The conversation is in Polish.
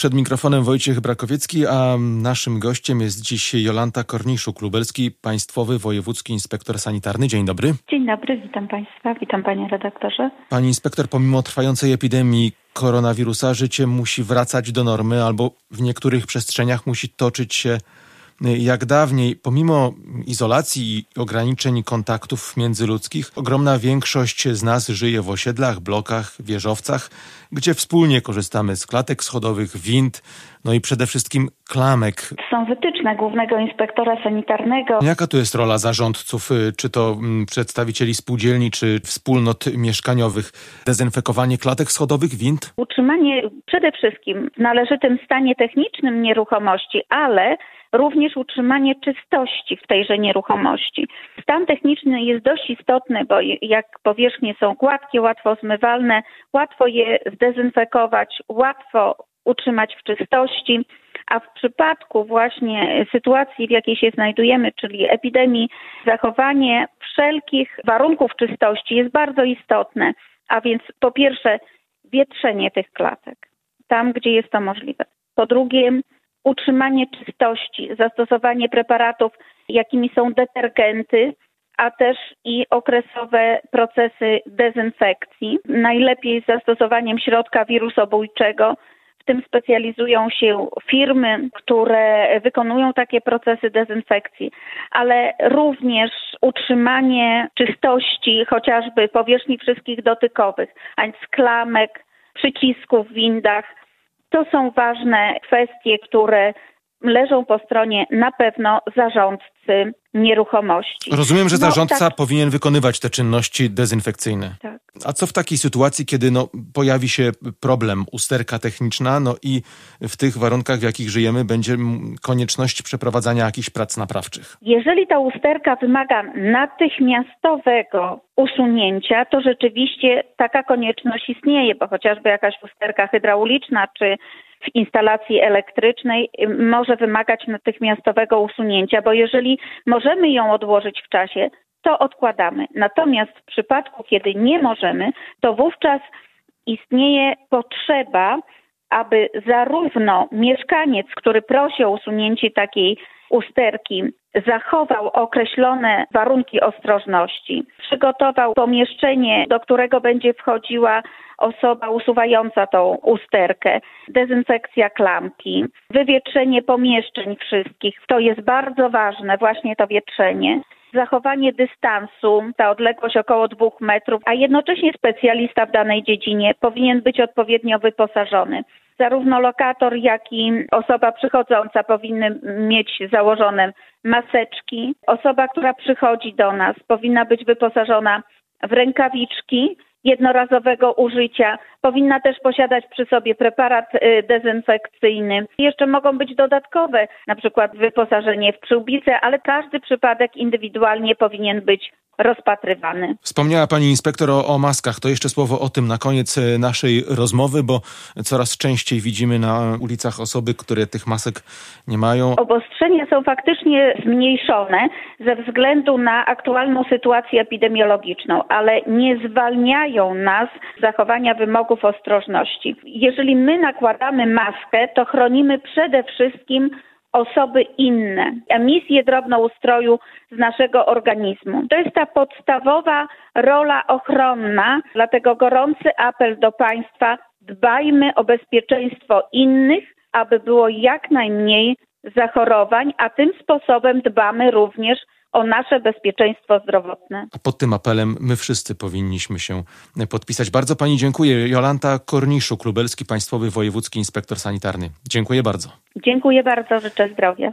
Przed mikrofonem Wojciech Brakowiecki, a naszym gościem jest dziś Jolanta Korniszuk-Lubelski, Państwowy Wojewódzki Inspektor Sanitarny. Dzień dobry. Dzień dobry, witam Państwa, witam Panie redaktorze. Pani inspektor, pomimo trwającej epidemii koronawirusa, życie musi wracać do normy albo w niektórych przestrzeniach musi toczyć się jak dawniej, pomimo izolacji i ograniczeń kontaktów międzyludzkich, ogromna większość z nas żyje w osiedlach, blokach, wieżowcach, gdzie wspólnie korzystamy z klatek schodowych, wind, no i przede wszystkim klamek. Są wytyczne głównego inspektora sanitarnego. Jaka tu jest rola zarządców, y, czy to mm, przedstawicieli spółdzielni, czy wspólnot mieszkaniowych? Dezynfekowanie klatek schodowych, wind? Utrzymanie przede wszystkim w należytym stanie technicznym nieruchomości, ale również utrzymanie czystości w tejże nieruchomości. Stan techniczny jest dość istotny, bo jak powierzchnie są gładkie, łatwo zmywalne, łatwo je zdezynfekować, łatwo utrzymać w czystości. A w przypadku właśnie sytuacji, w jakiej się znajdujemy, czyli epidemii, zachowanie wszelkich warunków czystości jest bardzo istotne. A więc po pierwsze, wietrzenie tych klatek tam, gdzie jest to możliwe. Po drugie, utrzymanie czystości, zastosowanie preparatów, jakimi są detergenty, a też i okresowe procesy dezynfekcji. Najlepiej z zastosowaniem środka wirusobójczego. W tym specjalizują się firmy, które wykonują takie procesy dezynfekcji, ale również utrzymanie czystości chociażby powierzchni wszystkich dotykowych, a więc klamek, przycisków w windach, to są ważne kwestie, które leżą po stronie na pewno zarządcy nieruchomości. Rozumiem, że no, zarządca tak. powinien wykonywać te czynności dezynfekcyjne. Tak. A co w takiej sytuacji, kiedy no, pojawi się problem, usterka techniczna, no i w tych warunkach, w jakich żyjemy, będzie konieczność przeprowadzania jakichś prac naprawczych? Jeżeli ta usterka wymaga natychmiastowego usunięcia, to rzeczywiście taka konieczność istnieje, bo chociażby jakaś usterka hydrauliczna czy w instalacji elektrycznej może wymagać natychmiastowego usunięcia, bo jeżeli możemy ją odłożyć w czasie, to odkładamy. Natomiast w przypadku, kiedy nie możemy, to wówczas istnieje potrzeba, aby zarówno mieszkaniec, który prosi o usunięcie takiej usterki, zachował określone warunki ostrożności, przygotował pomieszczenie, do którego będzie wchodziła osoba usuwająca tą usterkę, dezynfekcja klamki, wywietrzenie pomieszczeń wszystkich. To jest bardzo ważne, właśnie to wietrzenie zachowanie dystansu, ta odległość około dwóch metrów, a jednocześnie specjalista w danej dziedzinie powinien być odpowiednio wyposażony. Zarówno lokator, jak i osoba przychodząca powinny mieć założone maseczki. Osoba, która przychodzi do nas, powinna być wyposażona w rękawiczki, jednorazowego użycia. Powinna też posiadać przy sobie preparat y, dezynfekcyjny. Jeszcze mogą być dodatkowe, na przykład wyposażenie w przyłbicę, ale każdy przypadek indywidualnie powinien być rozpatrywany. Wspomniała Pani inspektor o, o, maskach. To jeszcze słowo o tym na koniec e, naszej rozmowy, bo coraz częściej widzimy na ulicach osoby, które tych masek nie mają. Obostrzenia są faktycznie zmniejszone ze względu na aktualną sytuację epidemiologiczną, ale nie zwalniają nas z zachowania wymogów ostrożności. Jeżeli my nakładamy maskę, to chronimy przede wszystkim osoby inne, emisję drobnoustroju z naszego organizmu. To jest ta podstawowa rola ochronna, dlatego gorący apel do Państwa, dbajmy o bezpieczeństwo innych, aby było jak najmniej zachorowań, a tym sposobem dbamy również o nasze bezpieczeństwo zdrowotne. Pod tym apelem my wszyscy powinniśmy się podpisać. Bardzo Pani dziękuję. Jolanta Korniszu, Klubelski Państwowy Wojewódzki Inspektor Sanitarny. Dziękuję bardzo. Dziękuję bardzo, życzę zdrowia.